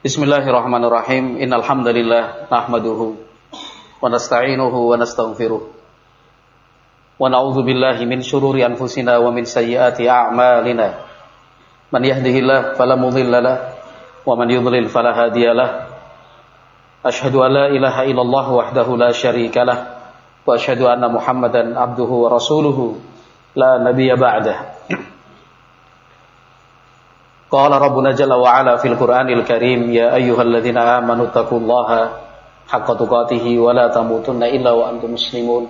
Bismillahirrahmanirrahim. Innal hamdalillah nahmaduhu wa nasta'inuhu wa nastaghfiruh. Wa na'udzu billahi min shururi anfusina wa min sayyiati a'malina. Man yahdihillahu fala mudilla wa man fala hadiyalah. Ashhadu an la ilaha illallah wahdahu la syarika lah wa ashhadu anna Muhammadan abduhu wa rasuluhu la nabiyya ba'dah. قال ربنا جل وعلا في القرآن الكريم يا أيها الذين آمنوا اتقوا الله حق تقاته ولا تموتن إلا وأنتم مسلمون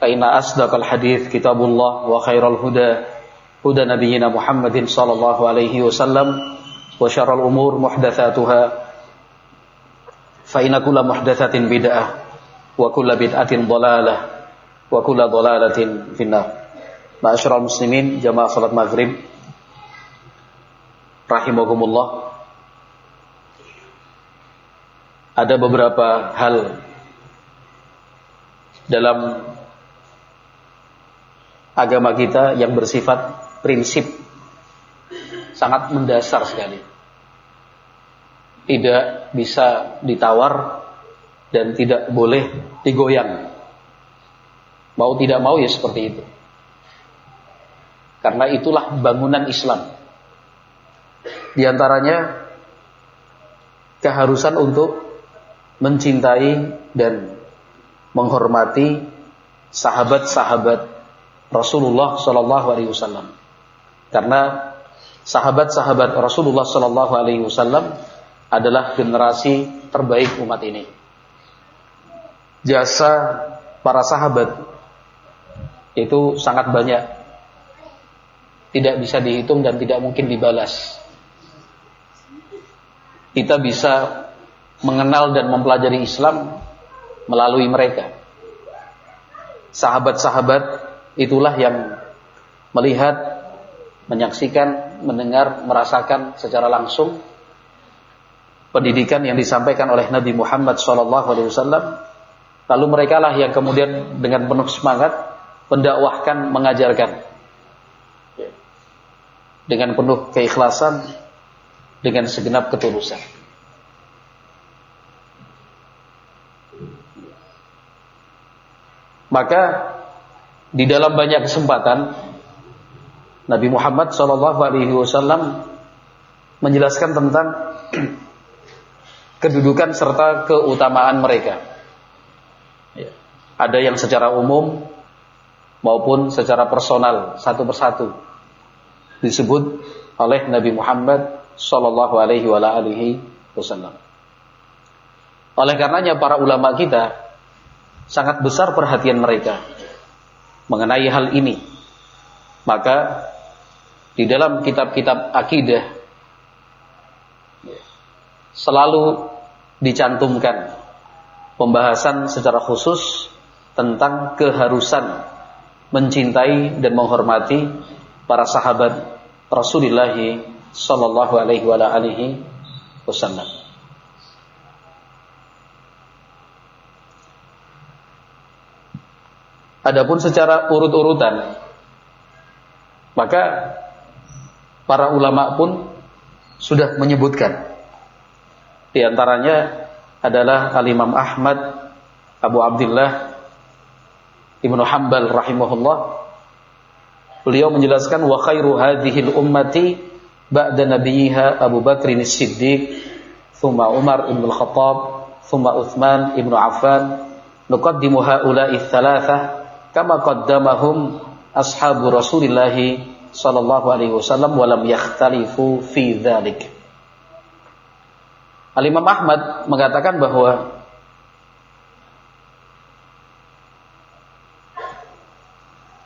فإن أصدق الحديث كتاب الله وخير الهدى هدى نبينا محمد صلى الله عليه وسلم وشر الأمور محدثاتها فإن كل محدثة بدعة وكل بدعة ضلالة وكل ضلالة في النار معاشر المسلمين جماعة صلاة المغرب rahimakumullah ada beberapa hal dalam agama kita yang bersifat prinsip sangat mendasar sekali. Tidak bisa ditawar dan tidak boleh digoyang. Mau tidak mau ya seperti itu. Karena itulah bangunan Islam. Di antaranya keharusan untuk mencintai dan menghormati sahabat-sahabat Rasulullah Shallallahu Alaihi Wasallam. Karena sahabat-sahabat Rasulullah Shallallahu Alaihi Wasallam adalah generasi terbaik umat ini. Jasa para sahabat itu sangat banyak, tidak bisa dihitung dan tidak mungkin dibalas kita bisa mengenal dan mempelajari Islam melalui mereka. Sahabat-sahabat itulah yang melihat, menyaksikan, mendengar, merasakan secara langsung pendidikan yang disampaikan oleh Nabi Muhammad SAW. Lalu mereka lah yang kemudian dengan penuh semangat mendakwahkan, mengajarkan dengan penuh keikhlasan, dengan segenap ketulusan. Maka di dalam banyak kesempatan Nabi Muhammad Wasallam menjelaskan tentang kedudukan serta keutamaan mereka. Ya. Ada yang secara umum maupun secara personal satu persatu disebut oleh Nabi Muhammad Wasallam. Oleh karenanya para ulama kita sangat besar perhatian mereka mengenai hal ini. Maka di dalam kitab-kitab akidah selalu dicantumkan pembahasan secara khusus tentang keharusan mencintai dan menghormati para sahabat Rasulullah sallallahu alaihi wasallam. Adapun secara urut-urutan maka para ulama pun sudah menyebutkan. Di antaranya adalah Al-Imam Ahmad Abu Abdullah Ibnu Hanbal rahimahullah. Beliau menjelaskan wa khairu hadhil ummati ba'da nabiyha Abu Bakr As-Siddiq thumma Umar ibn Al-Khattab thumma Uthman ibn Affan. Nuqaddimu haula'i thalathah kama qaddamahum ashabu Rasulillah sallallahu alaihi wasallam wa lam yakhtalifu fi dzalik Al-Imam Ahmad mengatakan bahwa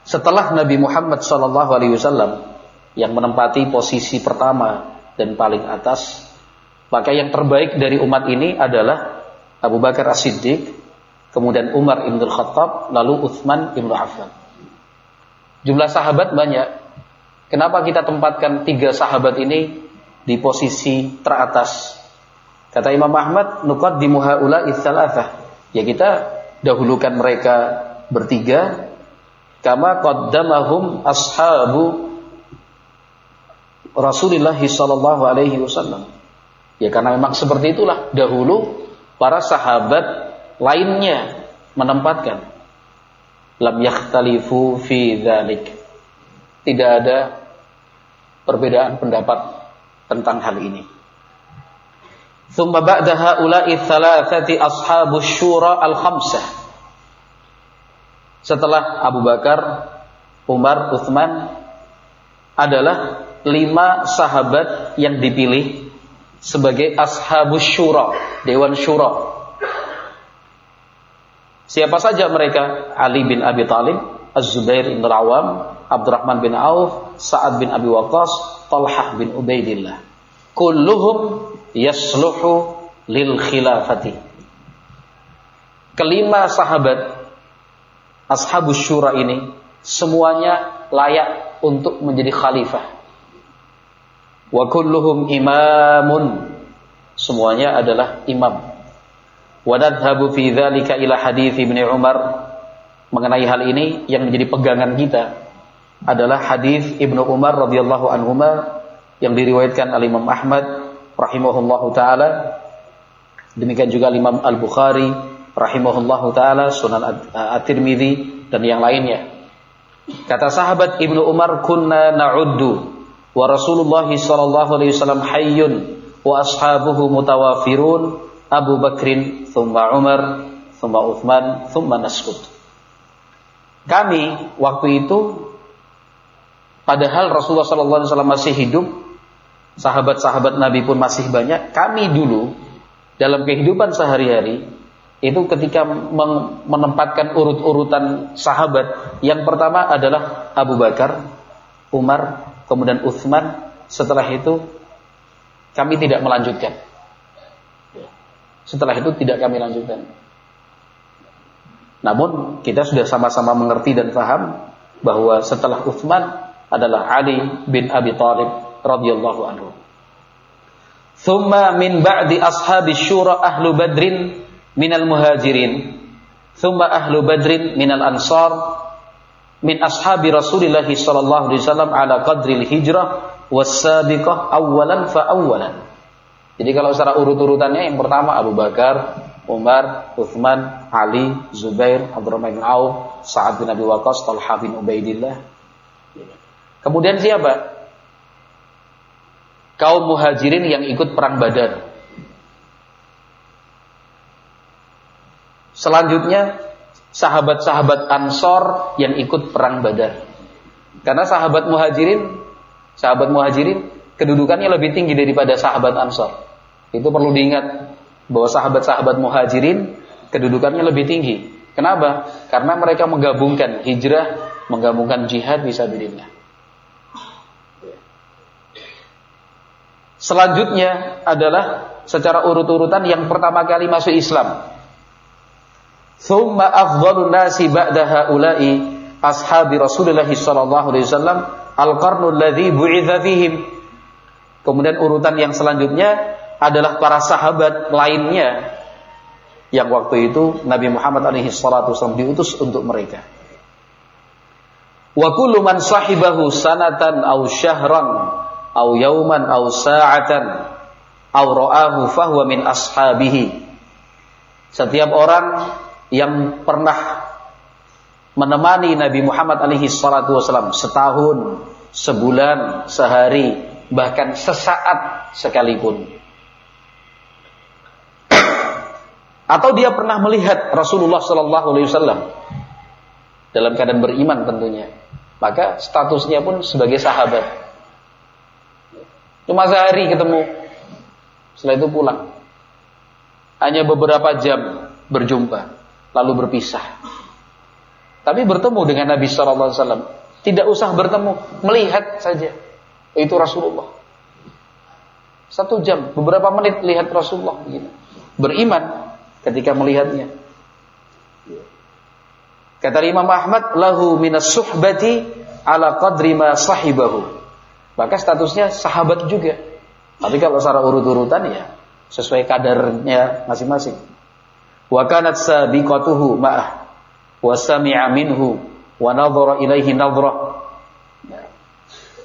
setelah Nabi Muhammad sallallahu alaihi wasallam yang menempati posisi pertama dan paling atas, maka yang terbaik dari umat ini adalah Abu Bakar As-Siddiq, kemudian Umar Ibn Khattab, lalu Uthman Ibn Affan. Jumlah sahabat banyak. Kenapa kita tempatkan tiga sahabat ini di posisi teratas? Kata Imam Ahmad, nukat di muhaula Ya kita dahulukan mereka bertiga, kama qaddamahum ashabu Rasulullah sallallahu alaihi wasallam. Ya karena memang seperti itulah dahulu para sahabat lainnya menempatkan lam yakhtalifu fi dzalik. Tidak ada perbedaan pendapat tentang hal ini. Thumma ba'da haula'i thalathati ashabus syura al-khamsah. Setelah Abu Bakar, Umar, Uthman adalah lima sahabat yang dipilih sebagai ashabus syura, dewan syura. Siapa saja mereka? Ali bin Abi Talib, Az-Zubair bin Al-Awam, Abdurrahman bin Auf, Sa'ad bin Abi Waqqas, Talhah bin Ubaidillah. Kulluhum yasluhu lil khilafati. Kelima sahabat ashabus syura ini semuanya layak untuk menjadi khalifah. Wa kulluhum imamun. Semuanya adalah imam. Wa nadhhabu fi dzalika ila hadits Ibnu Umar mengenai hal ini yang menjadi pegangan kita adalah hadis Ibnu Umar radhiyallahu anhu yang diriwayatkan oleh Imam Ahmad rahimahullahu taala. Demikian juga Imam Al-Bukhari rahimahullahu taala, Sunan At-Tirmidzi dan yang lainnya. Kata sahabat Ibnu Umar, "Kunna na'uddu wa Rasulullah sallallahu alaihi wasallam hayyun wa ashabuhu mutawafirun Abu Bakrin, thumma Umar, thumma Uthman, thumma naskut." Kami waktu itu padahal Rasulullah wasallam masih hidup, sahabat-sahabat Nabi pun masih banyak. Kami dulu dalam kehidupan sehari-hari itu ketika menempatkan urut-urutan sahabat, yang pertama adalah Abu Bakar, Umar, kemudian Uthman. Setelah itu kami tidak melanjutkan. Setelah itu tidak kami lanjutkan. Namun kita sudah sama-sama mengerti dan paham bahwa setelah Uthman adalah Ali bin Abi Thalib radhiyallahu anhu. Thumma min ba'di ashabi syura ahlu badrin minal muhajirin. Thumma ahlu badrin minal ansar min ashabi Rasulillah sallallahu alaihi wasallam ala qadril hijrah was-sabiqah awalan fa awalan. Jadi kalau secara urut-urutannya yang pertama Abu Bakar, Umar, Uthman, Ali, Zubair, Abdurrahman bin Auf, Sa'ad bin Abi Waqqas, Talha bin Ubaidillah. Kemudian siapa? kaum muhajirin yang ikut perang badar. Selanjutnya sahabat-sahabat ansor yang ikut perang badar. Karena sahabat muhajirin, sahabat muhajirin kedudukannya lebih tinggi daripada sahabat ansor. Itu perlu diingat bahwa sahabat-sahabat muhajirin kedudukannya lebih tinggi. Kenapa? Karena mereka menggabungkan hijrah, menggabungkan jihad bisa bismillah. Selanjutnya adalah secara urut-urutan yang pertama kali masuk Islam. Thumma afdhalun nasi ba'da haula'i ashabi Rasulullah sallallahu alaihi wasallam al-qarnul ladzi bu'itsa fihim. Kemudian urutan yang selanjutnya adalah para sahabat lainnya yang waktu itu Nabi Muhammad alaihi salatu wasallam diutus untuk mereka. Wa kullu man sahibahu sanatan aw syahran au yauman au sa'atan au ra'ahu fahuwa min ashabihi. Setiap orang yang pernah menemani Nabi Muhammad alaihi salatu wasallam setahun, sebulan, sehari, bahkan sesaat sekalipun. Atau dia pernah melihat Rasulullah sallallahu alaihi wasallam dalam keadaan beriman tentunya. Maka statusnya pun sebagai sahabat. Cuma sehari ketemu. Setelah itu pulang. Hanya beberapa jam berjumpa, lalu berpisah. Tapi bertemu dengan Nabi Shallallahu Alaihi Wasallam. Tidak usah bertemu, melihat saja. Itu Rasulullah. Satu jam, beberapa menit lihat Rasulullah. Begini. Beriman ketika melihatnya. Kata Imam Ahmad, lahu minas suhbati ala qadri ma sahibahu maka statusnya sahabat juga. Tapi kalau secara urut-urutan ya sesuai kadarnya masing-masing. Wa kanat sabiqatuhu ma'ah wa sami'a minhu wa nadhara ilaihi nadhrah. Ya.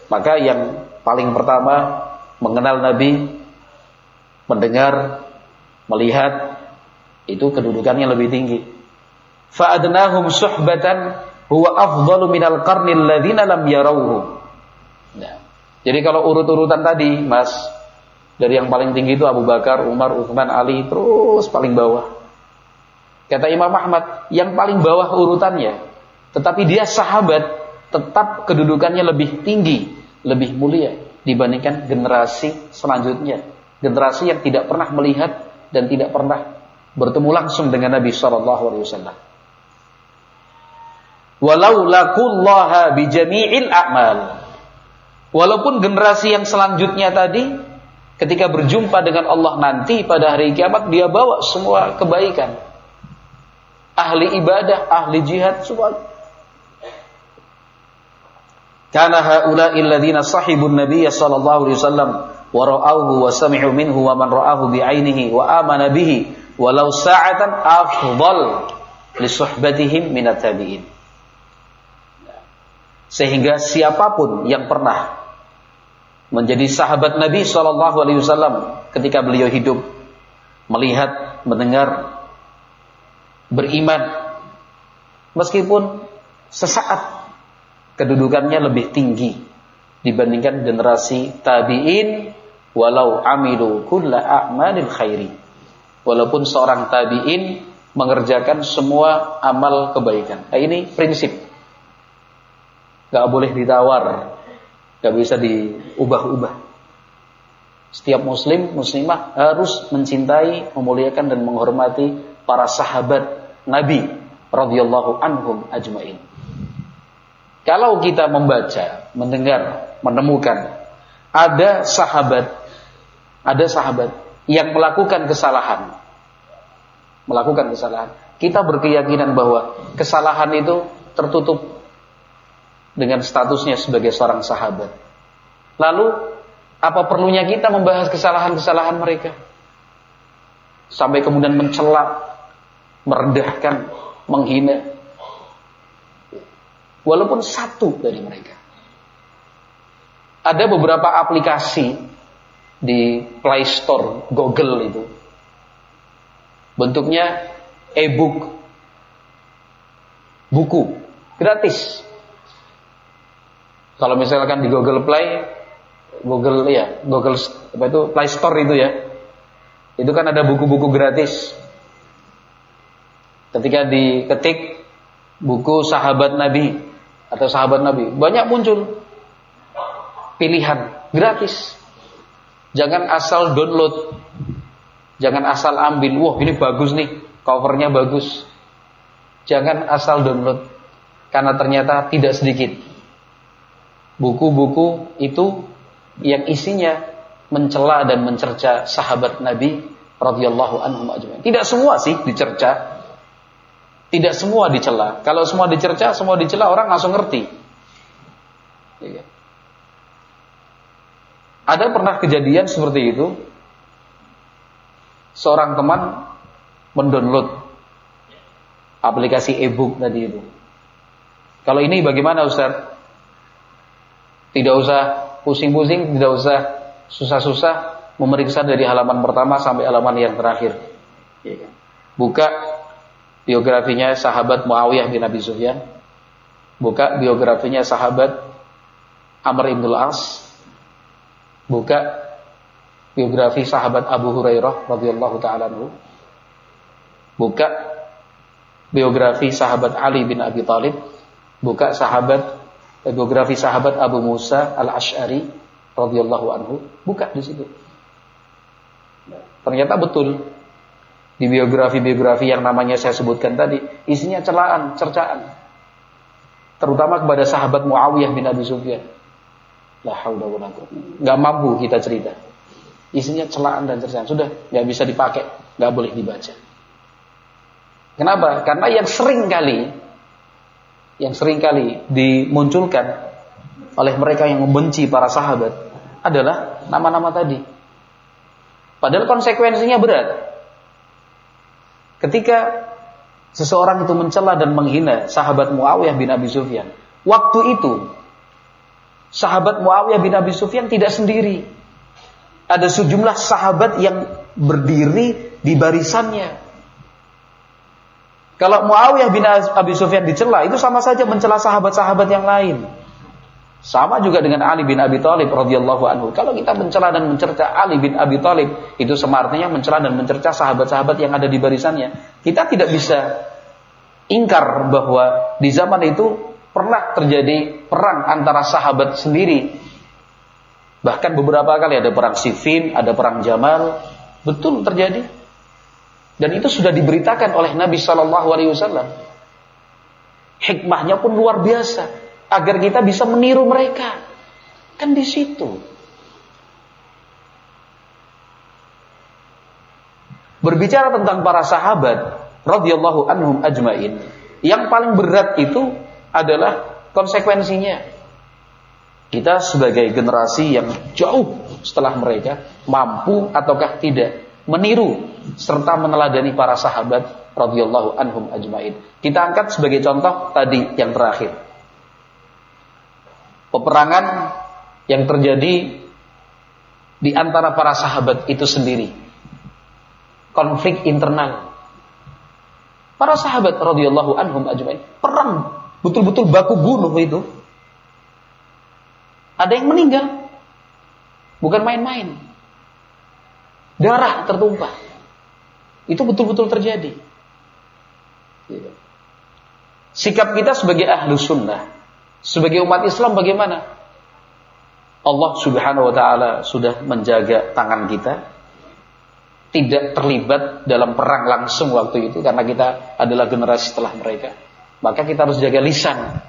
Maka yang paling pertama mengenal Nabi mendengar, melihat itu kedudukannya lebih tinggi. Fa'adnahum suhbatan huwa afdalu minal qarnil ladzina lam yarawhu. Nah, jadi kalau urut-urutan tadi, Mas, dari yang paling tinggi itu Abu Bakar, Umar, Uthman, Ali, terus paling bawah. Kata Imam Ahmad, yang paling bawah urutannya, tetapi dia sahabat, tetap kedudukannya lebih tinggi, lebih mulia dibandingkan generasi selanjutnya. Generasi yang tidak pernah melihat dan tidak pernah bertemu langsung dengan Nabi Shallallahu Alaihi Wasallam. Walau lakullaha bijami'il a'mal Walaupun generasi yang selanjutnya tadi ketika berjumpa dengan Allah nanti pada hari kiamat dia bawa semua kebaikan. Ahli ibadah, ahli jihad semua. Karena haula illadzina sahibun nabiy sallallahu alaihi wasallam wa ra'awhu wa sami'u minhu wa man ra'ahu bi'ainihi wa amana bihi walau sa'atan afdal li suhbatihim minat tabi'in. Sehingga siapa pun yang pernah menjadi sahabat Nabi Shallallahu Alaihi Wasallam ketika beliau hidup, melihat, mendengar, beriman, meskipun sesaat kedudukannya lebih tinggi dibandingkan generasi tabiin, walau amilu kulla a'malil khairi, walaupun seorang tabiin mengerjakan semua amal kebaikan. Nah, ini prinsip, gak boleh ditawar Gak bisa diubah-ubah. Setiap muslim, muslimah harus mencintai, memuliakan dan menghormati para sahabat Nabi radhiyallahu anhum ajmain. Kalau kita membaca, mendengar, menemukan ada sahabat ada sahabat yang melakukan kesalahan. Melakukan kesalahan. Kita berkeyakinan bahwa kesalahan itu tertutup dengan statusnya sebagai seorang sahabat. Lalu apa perlunya kita membahas kesalahan-kesalahan mereka? Sampai kemudian mencela, merendahkan, menghina. Walaupun satu dari mereka. Ada beberapa aplikasi di Play Store Google itu. Bentuknya e-book. Buku. Gratis. Kalau misalkan di Google Play, Google ya, Google apa itu Play Store itu ya. Itu kan ada buku-buku gratis. Ketika diketik buku sahabat Nabi atau sahabat Nabi, banyak muncul pilihan gratis. Jangan asal download. Jangan asal ambil, wah ini bagus nih, covernya bagus. Jangan asal download. Karena ternyata tidak sedikit buku-buku itu yang isinya mencela dan mencerca sahabat Nabi radhiyallahu anhum ajmain. Tidak semua sih dicerca. Tidak semua dicela. Kalau semua dicerca, semua dicela orang langsung ngerti. Ada pernah kejadian seperti itu. Seorang teman mendownload aplikasi e-book tadi itu. Kalau ini bagaimana Ustaz? Tidak usah pusing-pusing, tidak usah susah-susah memeriksa dari halaman pertama sampai halaman yang terakhir. Iya kan? Buka biografinya sahabat Muawiyah bin Abi Sufyan. Buka biografinya sahabat Amr ibn As. Buka biografi sahabat Abu Hurairah radhiyallahu taala Buka biografi sahabat Ali bin Abi Thalib. Buka sahabat biografi sahabat Abu Musa al-Ash'ari radhiyallahu anhu, buka di situ. Ternyata betul di biografi-biografi yang namanya saya sebutkan tadi, isinya celaan, cercaan. Terutama kepada sahabat Muawiyah bin Abi Sufyan. Enggak mampu kita cerita. Isinya celaan dan cercaan. Sudah nggak bisa dipakai, nggak boleh dibaca. Kenapa? Karena yang sering kali yang sering kali dimunculkan oleh mereka yang membenci para sahabat adalah nama-nama tadi. Padahal konsekuensinya berat. Ketika seseorang itu mencela dan menghina sahabat Muawiyah bin Abi Sufyan, waktu itu sahabat Muawiyah bin Abi Sufyan tidak sendiri. ada sejumlah sahabat yang berdiri di barisannya. Kalau Muawiyah bin Abi Sufyan dicela, itu sama saja mencela sahabat-sahabat yang lain. Sama juga dengan Ali bin Abi Thalib radhiyallahu anhu. Kalau kita mencela dan mencerca Ali bin Abi Thalib, itu semartinya mencela dan mencerca sahabat-sahabat yang ada di barisannya. Kita tidak bisa ingkar bahwa di zaman itu pernah terjadi perang antara sahabat sendiri. Bahkan beberapa kali ada perang Siffin, ada perang Jamal, betul terjadi. Dan itu sudah diberitakan oleh Nabi Shallallahu Alaihi Wasallam. Hikmahnya pun luar biasa agar kita bisa meniru mereka. Kan di situ. Berbicara tentang para sahabat radhiyallahu anhum ajmain, yang paling berat itu adalah konsekuensinya. Kita sebagai generasi yang jauh setelah mereka mampu ataukah tidak meniru serta meneladani para sahabat radhiyallahu anhum ajmain. Kita angkat sebagai contoh tadi yang terakhir. Peperangan yang terjadi di antara para sahabat itu sendiri. Konflik internal. Para sahabat radhiyallahu anhum ajmain perang betul-betul baku bunuh itu. Ada yang meninggal. Bukan main-main. Darah tertumpah. Itu betul-betul terjadi. Gitu. Sikap kita sebagai ahlu sunnah, sebagai umat Islam bagaimana? Allah subhanahu wa ta'ala sudah menjaga tangan kita, tidak terlibat dalam perang langsung waktu itu karena kita adalah generasi setelah mereka. Maka kita harus jaga lisan.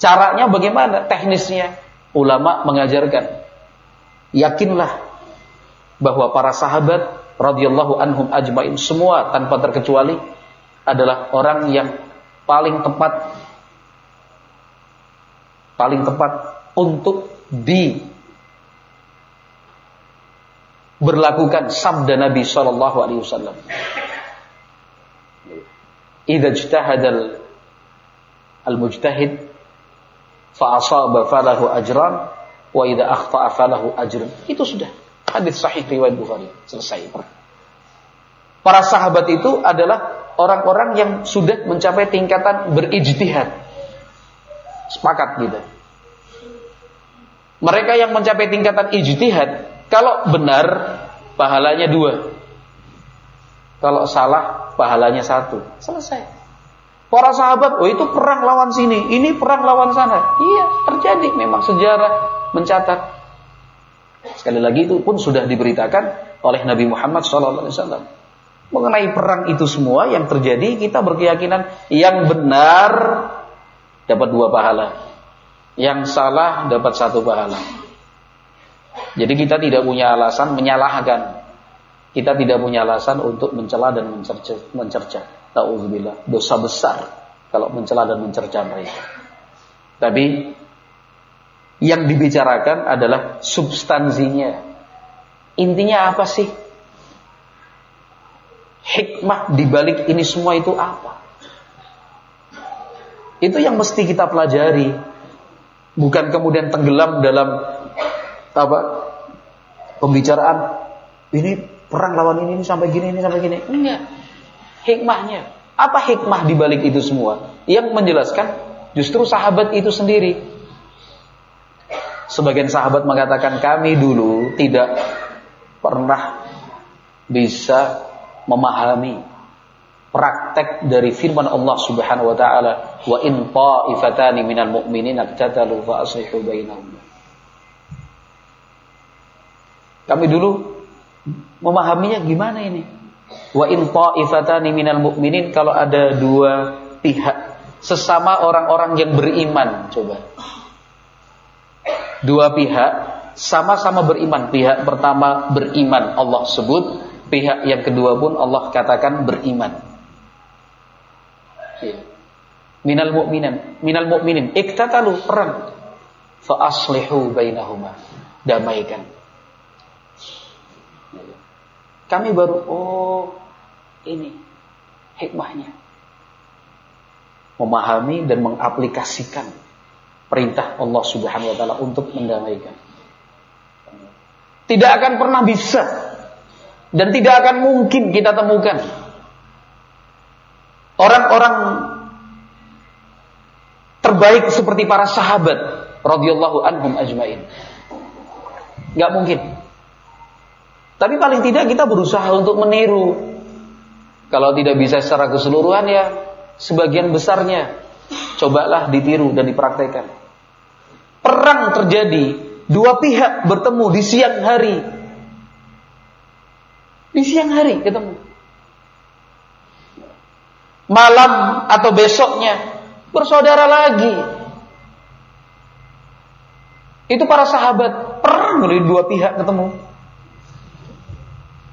Caranya bagaimana? Teknisnya ulama mengajarkan. Yakinlah bahwa para sahabat radhiyallahu anhum ajmain semua tanpa terkecuali adalah orang yang paling tepat paling tepat untuk di berlakukan sabda Nabi Shallallahu Alaihi Wasallam. Idza ijtahada al-mujtahid fa asaba falahu ajran wa idza akhta'a falahu. Itu sudah hadis sahih riwayat Bukhari. Selesai. Para sahabat itu adalah orang-orang yang sudah mencapai tingkatan berijtihad. Sepakat gitu. Mereka yang mencapai tingkatan ijtihad kalau benar, pahalanya dua. Kalau salah, pahalanya satu. Selesai. Para sahabat, oh itu perang lawan sini, ini perang lawan sana. Iya, terjadi memang sejarah mencatat. Sekali lagi itu pun sudah diberitakan oleh Nabi Muhammad SAW. Mengenai perang itu semua yang terjadi, kita berkeyakinan yang benar dapat dua pahala. Yang salah dapat satu pahala. Jadi kita tidak punya alasan menyalahkan. Kita tidak punya alasan untuk mencela dan mencerca. mencerca. Ta'udzubillah. Dosa besar kalau mencela dan mencerca mereka. Tapi yang dibicarakan adalah substansinya. Intinya apa sih? Hikmah dibalik ini semua itu apa? Itu yang mesti kita pelajari. Bukan kemudian tenggelam dalam apa pembicaraan ini perang lawan ini, ini sampai gini ini sampai gini. Enggak. Hikmahnya. Apa hikmah di balik itu semua? Yang menjelaskan justru sahabat itu sendiri. Sebagian sahabat mengatakan kami dulu tidak pernah bisa memahami praktek dari firman Allah Subhanahu wa taala wa in ta'ifatani minal mu'minina iqtatalu fa aslihu bainahum kami dulu memahaminya gimana ini? Wa in ta'ifatani minal mu'minin kalau ada dua pihak sesama orang-orang yang beriman, coba. Dua pihak sama-sama beriman. Pihak pertama beriman Allah sebut, pihak yang kedua pun Allah katakan beriman. Iya. Minal mu'minin, minal mu'minin iktatalu perang fa aslihu bainahuma. Damaikan kami baru, oh ini hikmahnya. Memahami dan mengaplikasikan perintah Allah Subhanahu wa taala untuk mendamaikan. Tidak akan pernah bisa dan tidak akan mungkin kita temukan orang-orang terbaik seperti para sahabat radhiyallahu anhum ajmain. Gak mungkin. Tapi paling tidak kita berusaha untuk meniru. Kalau tidak bisa secara keseluruhan ya sebagian besarnya cobalah ditiru dan dipraktekkan. Perang terjadi, dua pihak bertemu di siang hari. Di siang hari ketemu. Malam atau besoknya bersaudara lagi. Itu para sahabat perang dari dua pihak ketemu.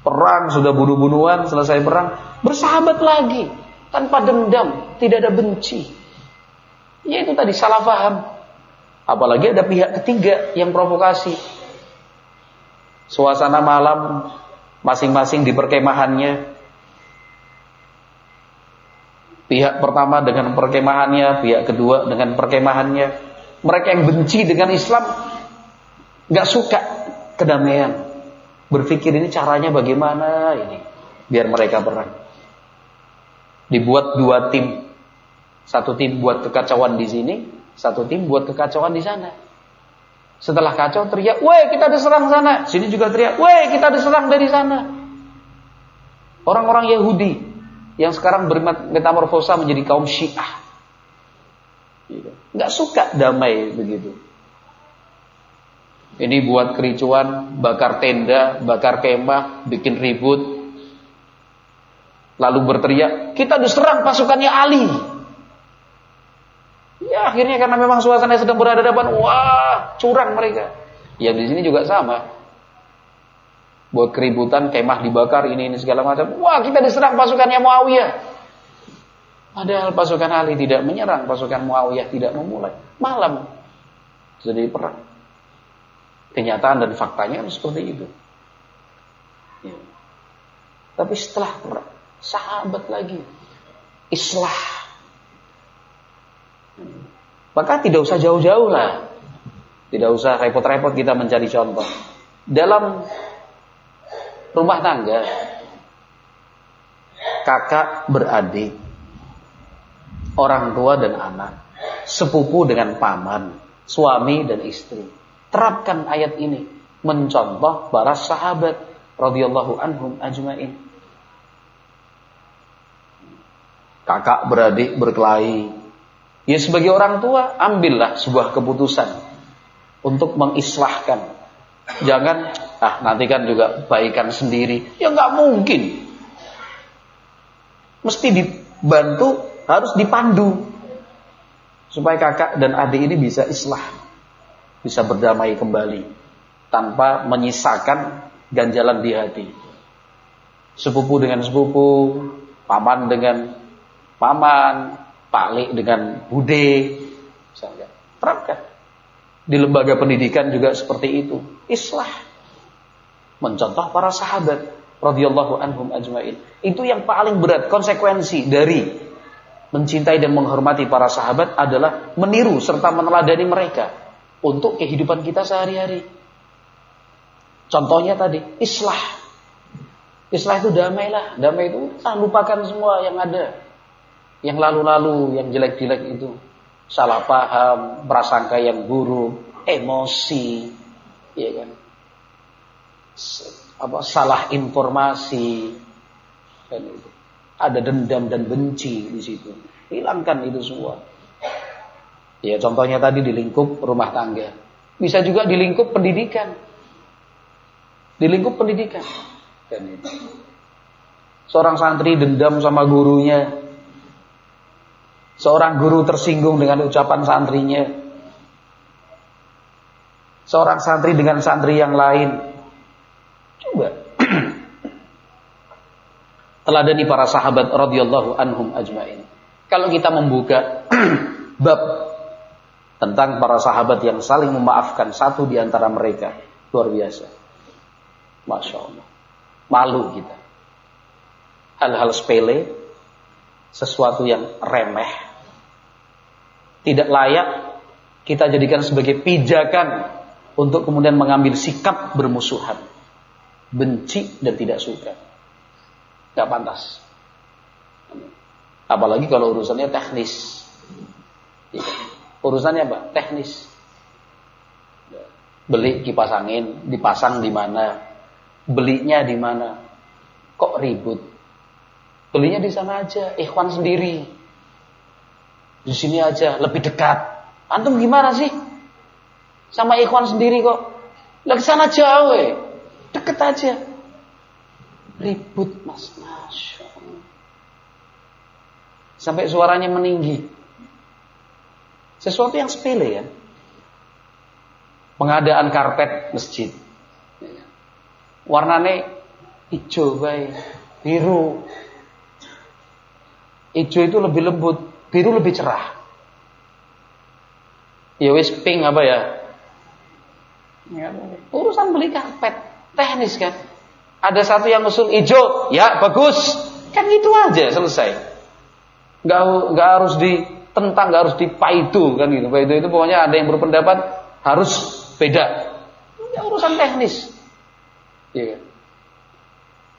Perang sudah bunuh-bunuhan, selesai perang, bersahabat lagi tanpa dendam, tidak ada benci. Ya itu tadi salah paham. Apalagi ada pihak ketiga yang provokasi. Suasana malam masing-masing di perkemahannya Pihak pertama dengan perkemahannya, pihak kedua dengan perkemahannya. Mereka yang benci dengan Islam nggak suka kedamaian. Berpikir ini caranya bagaimana ini biar mereka perang. Dibuat dua tim. Satu tim buat kekacauan di sini, satu tim buat kekacauan di sana. Setelah kacau teriak, "Woi, kita diserang sana." Sini juga teriak, "Woi, kita diserang dari sana." Orang-orang Yahudi yang sekarang bermetamorfosa menjadi kaum Syiah. Nggak suka damai begitu. Ini buat kericuan, bakar tenda, bakar kemah, bikin ribut. Lalu berteriak, kita diserang pasukannya Ali. Ya akhirnya karena memang suasana sedang berada depan, wah curang mereka. Yang di sini juga sama buat keributan, kemah dibakar, ini ini segala macam. Wah, kita diserang pasukannya Muawiyah. Padahal pasukan Ali tidak menyerang, pasukan Muawiyah tidak memulai. Malam jadi perang. Kenyataan dan faktanya kan seperti itu. Ya. Tapi setelah sahabat lagi, islah. Maka tidak usah jauh-jauh lah. Tidak usah repot-repot kita mencari contoh. Dalam rumah tangga kakak beradik orang tua dan anak sepupu dengan paman suami dan istri terapkan ayat ini mencontoh para sahabat radhiyallahu anhum ajmain kakak beradik berkelahi ya sebagai orang tua ambillah sebuah keputusan untuk mengislahkan jangan ah nanti kan juga baikan sendiri. Ya nggak mungkin. Mesti dibantu, harus dipandu. Supaya kakak dan adik ini bisa islah. Bisa berdamai kembali. Tanpa menyisakan ganjalan di hati. Sepupu dengan sepupu, paman dengan paman, palik dengan bude. Misalnya. Terapkan. Di lembaga pendidikan juga seperti itu. Islah mencontoh para sahabat radhiyallahu anhum ajmain. Itu yang paling berat konsekuensi dari mencintai dan menghormati para sahabat adalah meniru serta meneladani mereka untuk kehidupan kita sehari-hari. Contohnya tadi, islah. Islah itu damai lah. Damai itu ah, lupakan semua yang ada. Yang lalu-lalu, yang jelek-jelek itu. Salah paham, prasangka yang buruk, emosi. Ya kan? apa salah informasi dan itu. Ada dendam dan benci di situ. Hilangkan itu semua. Ya contohnya tadi di lingkup rumah tangga. Bisa juga di lingkup pendidikan. Di lingkup pendidikan. Dan itu. Seorang santri dendam sama gurunya. Seorang guru tersinggung dengan ucapan santrinya. Seorang santri dengan santri yang lain Coba. Teladani para sahabat radhiyallahu anhum ajmain. Kalau kita membuka bab tentang para sahabat yang saling memaafkan satu di antara mereka, luar biasa. Masya Allah. Malu kita. Hal-hal sepele, sesuatu yang remeh, tidak layak kita jadikan sebagai pijakan untuk kemudian mengambil sikap bermusuhan. benci dan tidak suka. Gak pantas. Apalagi kalau urusannya teknis. Iya. Urusannya apa? Teknis. Beli kipas angin, dipasang di mana? Belinya di mana? Kok ribut? Belinya di sana aja, ikhwan sendiri. Di sini aja, lebih dekat. Antum gimana sih? Sama ikhwan sendiri kok. Lagi sana jauh, eh. deket aja. Ribut, mas, masya Sampai suaranya meninggi. Sesuatu yang sepele ya. Pengadaan karpet masjid. Warnanya hijau baik, biru. Hijau itu lebih lembut, biru lebih cerah. Ya wis pink apa ya? ya urusan beli karpet teknis kan. Ada satu yang usul hijau, ya bagus. Kan itu aja selesai nggak nggak harus ditentang, nggak harus dipaidu kan gitu. Paidu itu pokoknya ada yang berpendapat harus beda. Ini urusan teknis. Iya.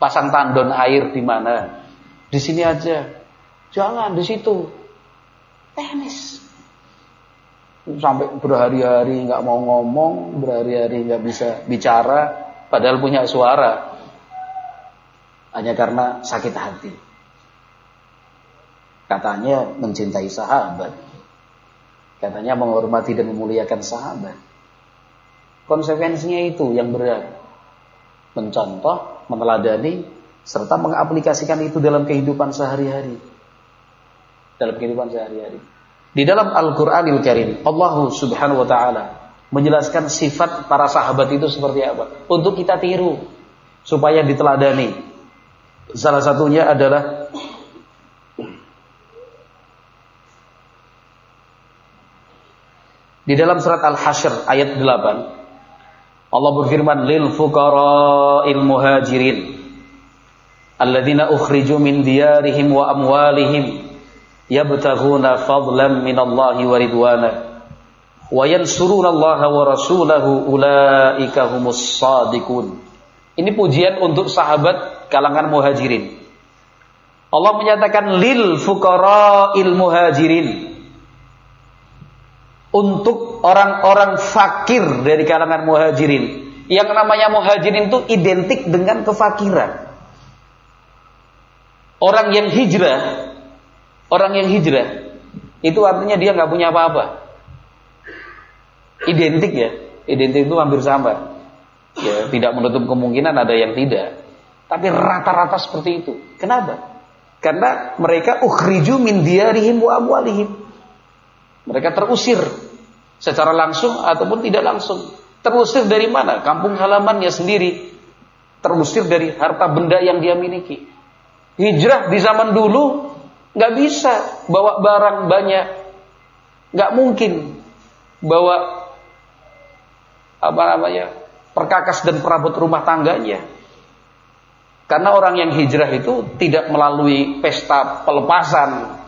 Pasang tandon air di mana? Di sini aja. Jangan di situ. Teknis. Sampai berhari-hari nggak mau ngomong, berhari-hari nggak bisa bicara, padahal punya suara. Hanya karena sakit hati. Katanya mencintai sahabat. Katanya menghormati dan memuliakan sahabat. Konsekuensinya itu yang berat. Mencontoh, meneladani, serta mengaplikasikan itu dalam kehidupan sehari-hari. Dalam kehidupan sehari-hari. Di dalam Al-Quranil Karim, Allah subhanahu wa ta'ala menjelaskan sifat para sahabat itu seperti apa. Untuk kita tiru, supaya diteladani. Salah satunya adalah Di dalam surat Al-Hasyr ayat 8 Allah berfirman lil fuqara'il muhajirin alladzina ukhriju min diyarihim wa amwalihim yabtaghuna fadlan minallahi wa ridwana wa yansuruna Allah wa rasulahu ulaika humus. Ini pujian untuk sahabat kalangan muhajirin. Allah menyatakan lil fuqara'il muhajirin untuk orang-orang fakir dari kalangan muhajirin. Yang namanya muhajirin itu identik dengan kefakiran. Orang yang hijrah, orang yang hijrah, itu artinya dia nggak punya apa-apa. Identik ya, identik itu hampir sama. Ya, tidak menutup kemungkinan ada yang tidak. Tapi rata-rata seperti itu. Kenapa? Karena mereka ukhriju min diarihim wa amwalihim. Mereka terusir secara langsung ataupun tidak langsung. Terusir dari mana? Kampung halamannya sendiri. Terusir dari harta benda yang dia miliki. Hijrah di zaman dulu nggak bisa bawa barang banyak, nggak mungkin bawa apa namanya perkakas dan perabot rumah tangganya. Karena orang yang hijrah itu tidak melalui pesta pelepasan,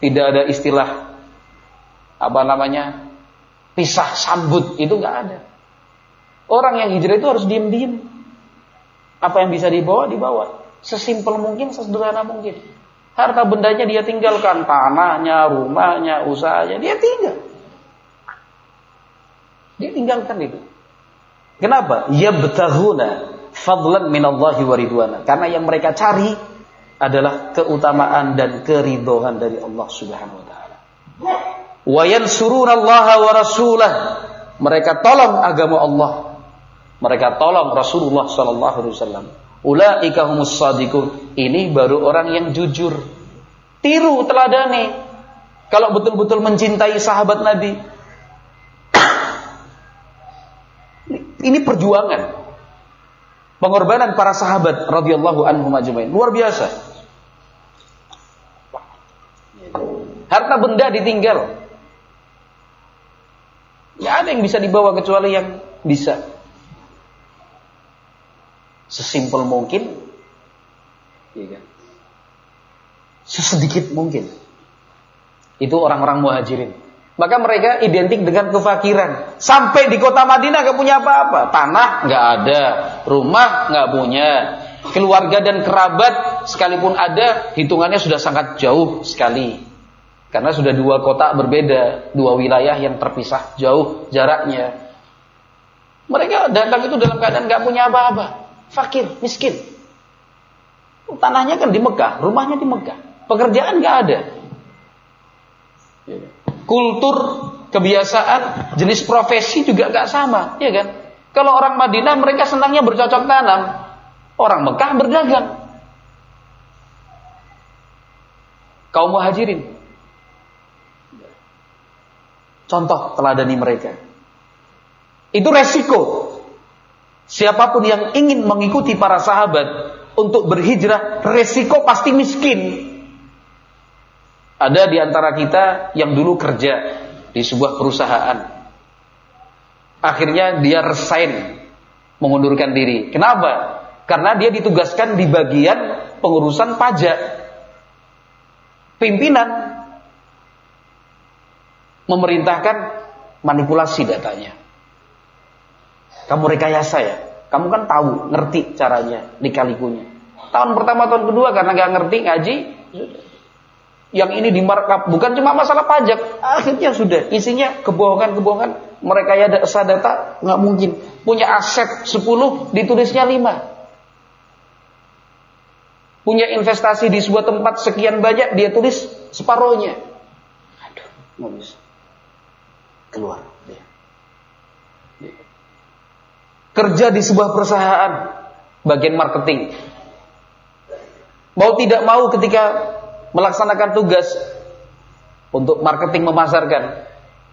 tidak ada istilah apa namanya pisah sambut itu nggak ada. Orang yang hijrah itu harus diem-diem. Apa yang bisa dibawa dibawa. Sesimpel mungkin, sesederhana mungkin. Harta bendanya dia tinggalkan, tanahnya, rumahnya, usahanya, dia tinggal. Dia tinggalkan itu. Kenapa? Ya betahuna fadlan minallahi wa Karena yang mereka cari adalah keutamaan dan keridhaan dari Allah Subhanahu wa taala wa wa rasulah. Mereka tolong agama Allah. Mereka tolong Rasulullah sallallahu alaihi wasallam. Ulaika humus. Ini baru orang yang jujur. Tiru teladani. Kalau betul-betul mencintai sahabat Nabi. Ini perjuangan. Pengorbanan para sahabat radhiyallahu anhum ajmain. Luar biasa. Harta benda ditinggal. Tidak ada yang bisa dibawa kecuali yang bisa. Sesimpel mungkin. Ya kan? Sesedikit mungkin. Itu orang-orang muhajirin. Maka mereka identik dengan kefakiran. Sampai di kota Madinah gak punya apa-apa. Tanah gak ada, rumah gak punya, keluarga dan kerabat sekalipun ada, hitungannya sudah sangat jauh sekali. Karena sudah dua kota berbeda, dua wilayah yang terpisah jauh jaraknya. Mereka datang itu dalam keadaan gak punya apa-apa. Fakir, miskin. Tanahnya kan di Mekah, rumahnya di Mekah. Pekerjaan gak ada kultur, kebiasaan, jenis profesi juga gak sama, ya kan? Kalau orang Madinah mereka senangnya bercocok tanam, orang Mekah berdagang. Kaum muhajirin. Contoh teladani mereka. Itu resiko. Siapa pun yang ingin mengikuti para sahabat untuk berhijrah, resiko pasti miskin. Ada di antara kita yang dulu kerja di sebuah perusahaan. Akhirnya dia resign, mengundurkan diri. Kenapa? Karena dia ditugaskan di bagian pengurusan pajak. Pimpinan memerintahkan manipulasi datanya. Kamu rekayasa ya. Kamu kan tahu, ngerti caranya, dikalikunya. Tahun pertama, tahun kedua karena gak ngerti ngaji, yang ini dimarkup bukan cuma masalah pajak akhirnya sudah isinya kebohongan-kebohongan mereka ya data nggak mungkin punya aset 10 ditulisnya 5 punya investasi di sebuah tempat sekian banyak dia tulis separohnya aduh nggak bisa keluar dia. kerja di sebuah perusahaan bagian marketing mau tidak mau ketika melaksanakan tugas untuk marketing memasarkan.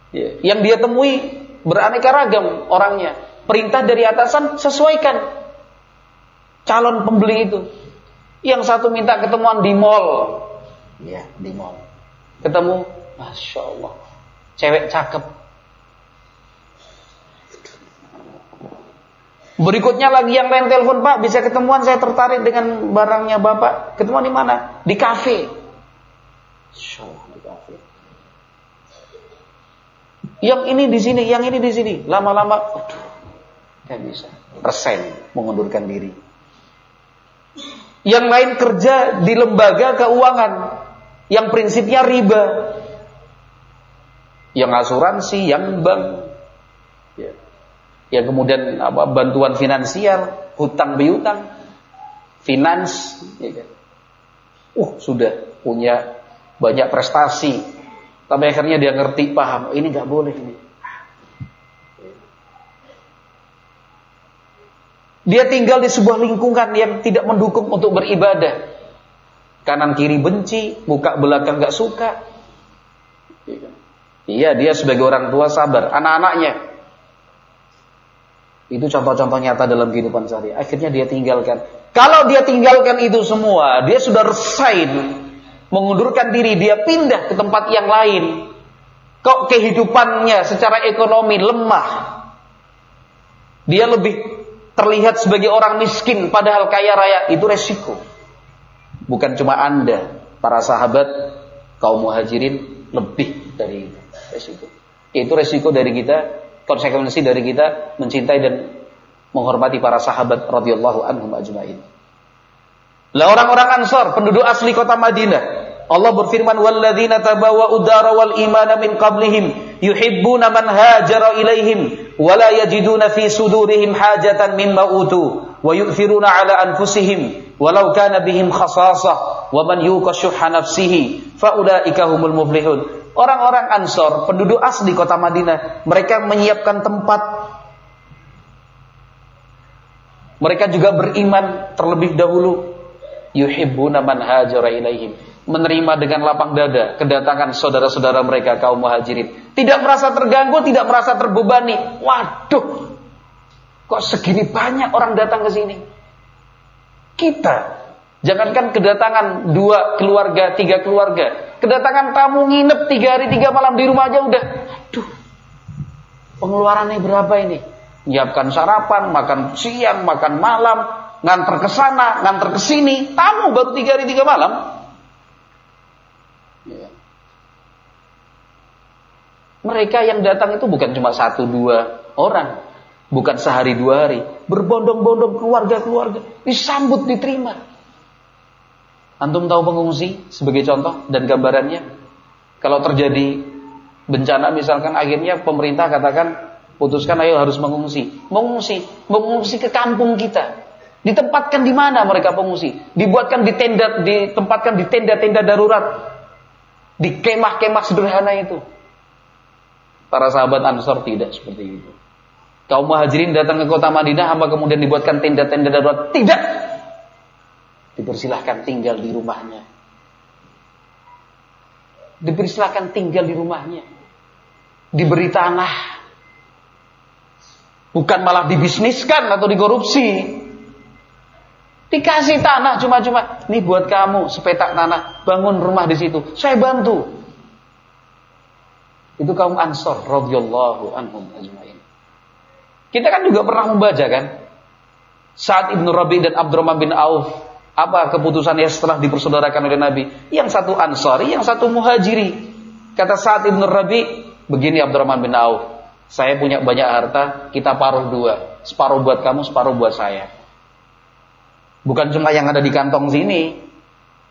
Ya. Yang dia temui beraneka ragam orangnya. Perintah dari atasan sesuaikan calon pembeli itu. Yang satu minta ketemuan di mall. Ya, di mall. Ketemu, Masya Allah. Cewek cakep. Berikutnya lagi yang lain telepon, Pak, bisa ketemuan saya tertarik dengan barangnya Bapak. Ketemuan di mana? Di kafe. Yang ini di sini, yang ini di sini. Lama-lama, aduh, gak bisa. Resign, mengundurkan diri. Yang lain kerja di lembaga keuangan yang prinsipnya riba. Yang asuransi, yang bank. Ya. Kemudian apa bantuan finansial, hutang piutang, finance, ya kan. Uh, sudah punya banyak prestasi. Tapi akhirnya dia ngerti, paham, ini nggak boleh ini. Dia tinggal di sebuah lingkungan yang tidak mendukung untuk beribadah. Kanan kiri benci, muka belakang nggak suka. Iya, dia sebagai orang tua sabar. Anak-anaknya itu contoh-contoh nyata dalam kehidupan sehari. Akhirnya dia tinggalkan. Kalau dia tinggalkan itu semua, dia sudah resign mengundurkan diri, dia pindah ke tempat yang lain. Kok kehidupannya secara ekonomi lemah? Dia lebih terlihat sebagai orang miskin padahal kaya raya. Itu resiko. Bukan cuma Anda, para sahabat kaum muhajirin lebih dari itu. Resiko. Itu resiko dari kita, konsekuensi dari kita mencintai dan menghormati para sahabat radhiyallahu anhum ajmain. Lah orang-orang Ansor, penduduk asli kota Madinah, Allah berfirman walladzina tabawwa'u dara wal imana min qablihim yuhibbuna man hajara ilaihim wa la yajiduna fi sudurihim hajatan mimma utu wa yu'thiruna ala anfusihim walau kana bihim khasasah wa man yuqa nafsihi fa ulaika humul muflihun Orang-orang Ansor, penduduk asli kota Madinah, mereka menyiapkan tempat mereka juga beriman terlebih dahulu yuhibbuna man hajara ilaihim menerima dengan lapang dada kedatangan saudara-saudara mereka kaum muhajirin. Tidak merasa terganggu, tidak merasa terbebani. Waduh, kok segini banyak orang datang ke sini? Kita, jangankan kedatangan dua keluarga, tiga keluarga, kedatangan tamu nginep tiga hari tiga malam di rumah aja udah. Aduh, pengeluarannya berapa ini? Nyiapkan sarapan, makan siang, makan malam, nganter ke sana, nganter ke sini, tamu baru tiga hari tiga malam. Mereka yang datang itu bukan cuma satu dua orang, bukan sehari dua hari, berbondong-bondong keluarga-keluarga, disambut, diterima. Antum tahu pengungsi sebagai contoh dan gambarannya? Kalau terjadi bencana misalkan akhirnya pemerintah katakan putuskan ayo harus mengungsi. Mengungsi, mengungsi ke kampung kita. Ditempatkan di mana mereka pengungsi? Dibuatkan di tenda, ditempatkan di tenda-tenda darurat. Di kemah-kemah sederhana itu. Para sahabat Ansor tidak seperti itu. Kaum muhajirin datang ke kota Madinah, apa kemudian dibuatkan tenda-tenda darurat? Tidak. Dipersilahkan tinggal di rumahnya. Dipersilahkan tinggal di rumahnya. Diberi tanah. Bukan malah dibisniskan atau dikorupsi. Dikasih tanah cuma-cuma. Ini buat kamu sepetak tanah. Bangun rumah di situ. Saya bantu. Itu kaum Ansor radhiyallahu anhum ajmain. Kita kan juga pernah membaca kan? Saat Ibnu Rabi dan Abdurrahman bin Auf apa keputusannya setelah dipersaudarakan oleh Nabi? Yang satu Ansori, yang satu Muhajiri. Kata saat Ibnu Rabi, begini Abdurrahman bin Auf, saya punya banyak harta, kita paruh dua. Separuh buat kamu, separuh buat saya. Bukan cuma yang ada di kantong sini.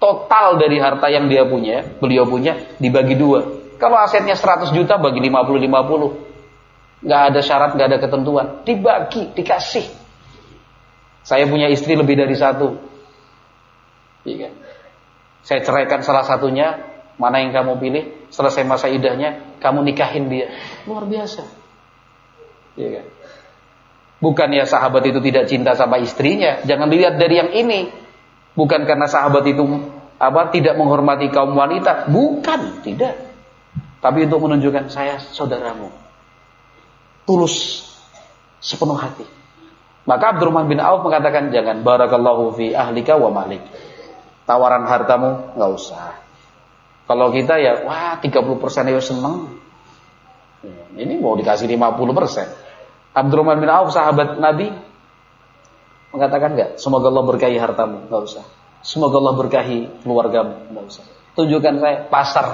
Total dari harta yang dia punya, beliau punya, dibagi dua. Kalau asetnya 100 juta bagi 50-50. Nggak ada syarat, nggak ada ketentuan. Dibagi, dikasih. Saya punya istri lebih dari satu. Iya. Saya ceraikan salah satunya, mana yang kamu pilih? Selesai masa idahnya, kamu nikahin dia. Luar biasa. Iya kan? Bukan ya sahabat itu tidak cinta sama istrinya. Jangan dilihat dari yang ini. Bukan karena sahabat itu apa tidak menghormati kaum wanita. Bukan, tidak. Tapi untuk menunjukkan saya saudaramu. Tulus sepenuh hati. Maka Abdurrahman bin Auf mengatakan jangan barakallahu fi ahlika wa malik. Tawaran hartamu nggak usah. Kalau kita ya wah 30% ya seneng. Ini mau dikasih 50%. Abdurrahman bin Auf sahabat Nabi mengatakan enggak, semoga Allah berkahi hartamu, enggak usah. Semoga Allah berkahi keluargamu, enggak usah. Tunjukkan saya pasar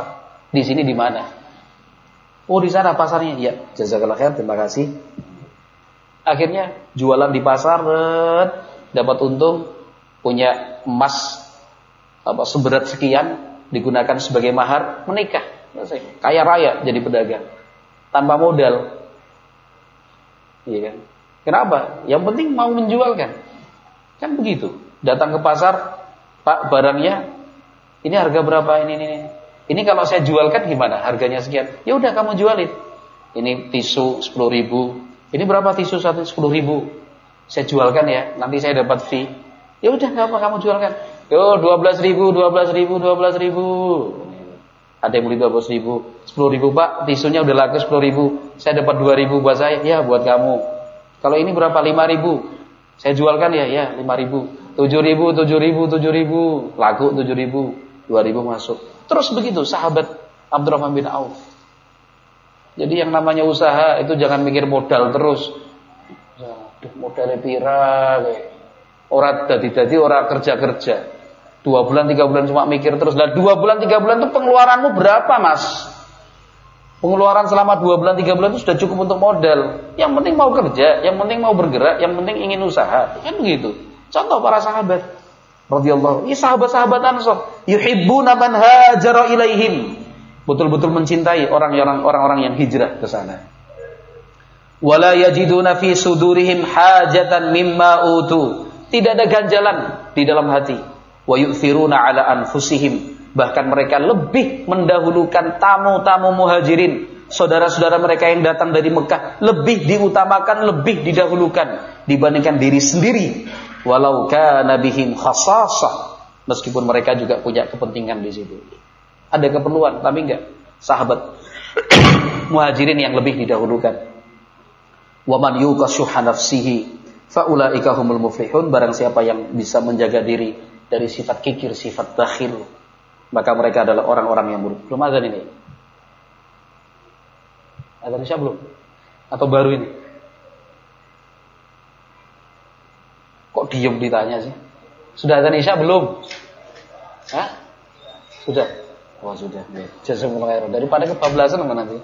di sini di mana? Oh di sana pasarnya. Ya, jazakallah khair, terima kasih. Akhirnya jualan di pasar, dapat untung, punya emas apa seberat sekian digunakan sebagai mahar menikah. Kaya raya jadi pedagang tanpa modal. Iya kan? Kenapa? Yang penting mau menjualkan. Kan begitu. Datang ke pasar, Pak barangnya ini harga berapa ini ini. Ini kalau saya jualkan gimana? Harganya sekian. Ya udah kamu jualin. Ini tisu 10 ribu. Ini berapa tisu satu 10 ribu? Saya jualkan ya. Nanti saya dapat fee. Ya udah nggak kamu jualkan. Yo 12 ribu, 12 ribu, 12 ribu. Ada yang beli 12 ribu, 10 ribu pak, tisunya udah laku 10 ribu. Saya dapat 2 ribu buat saya, ya buat kamu. Kalau ini berapa? 5 ribu. Saya jualkan ya, ya 5 ribu. 7 ribu, 7 ribu, 7 ribu. Laku 7 ribu, 2 ribu masuk. Terus begitu sahabat Abdurrahman bin Auf. Jadi yang namanya usaha itu jangan mikir modal terus. Modalnya pira Orang dadi-dadi orang kerja-kerja. Dua bulan, tiga bulan cuma mikir terus. Lah dua bulan, tiga bulan itu pengeluaranmu berapa mas? Pengeluaran selama dua bulan, tiga bulan itu sudah cukup untuk modal. Yang penting mau kerja, yang penting mau bergerak, yang penting ingin usaha. Kan begitu. Contoh para sahabat radhiyallahu. Ini sahabat-sahabat Ansor, yuhibbuna man hajara ilaihim. Betul-betul mencintai orang-orang orang-orang yang hijrah ke sana. Wala yajiduna fi sudurihim hajatan mimma utu. Tidak ada ganjalan di dalam hati. Wa yu'thiruna ala anfusihim. Bahkan mereka lebih mendahulukan tamu-tamu muhajirin. Saudara-saudara mereka yang datang dari Mekah lebih diutamakan, lebih didahulukan dibandingkan diri sendiri walau kana bihim khasasah meskipun mereka juga punya kepentingan di situ. Ada keperluan tapi enggak sahabat muhajirin yang lebih didahulukan. Wa man yuqashuha nafsihi faulaika humul muflihun barang siapa yang bisa menjaga diri dari sifat kikir, sifat bakhil, maka mereka adalah orang-orang yang buruk. Belum azan ini. Azan Isya belum? Atau baru ini? Kok diem ditanya sih? Sudah ada Isya belum? Hah? Sudah? Oh sudah. Jazakumullah khairan. Daripada kebablasan apa nanti?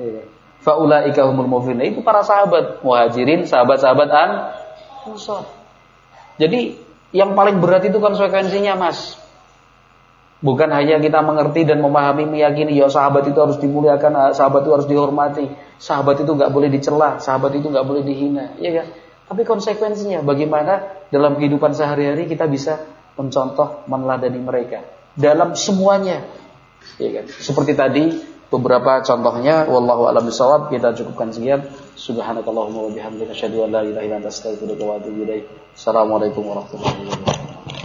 Ya. Faulaika humul muflihun. Itu para sahabat muhajirin, sahabat-sahabat an Ansar. Jadi yang paling berat itu konsekuensinya, Mas. Bukan hanya kita mengerti dan memahami, meyakini ya sahabat itu harus dimuliakan, sahabat itu harus dihormati, sahabat itu nggak boleh dicela, sahabat itu nggak boleh dihina, ya kan? Tapi konsekuensinya bagaimana dalam kehidupan sehari-hari kita bisa mencontoh, meneladani mereka dalam semuanya, ya kan? Seperti tadi beberapa contohnya, wallahu a'lam bishawab kita cukupkan sekian. Subhanakallahumma wa bihamdika asyhadu an la ilaha illa anta astaghfiruka wa atubu ilaik. Assalamualaikum warahmatullahi wabarakatuh.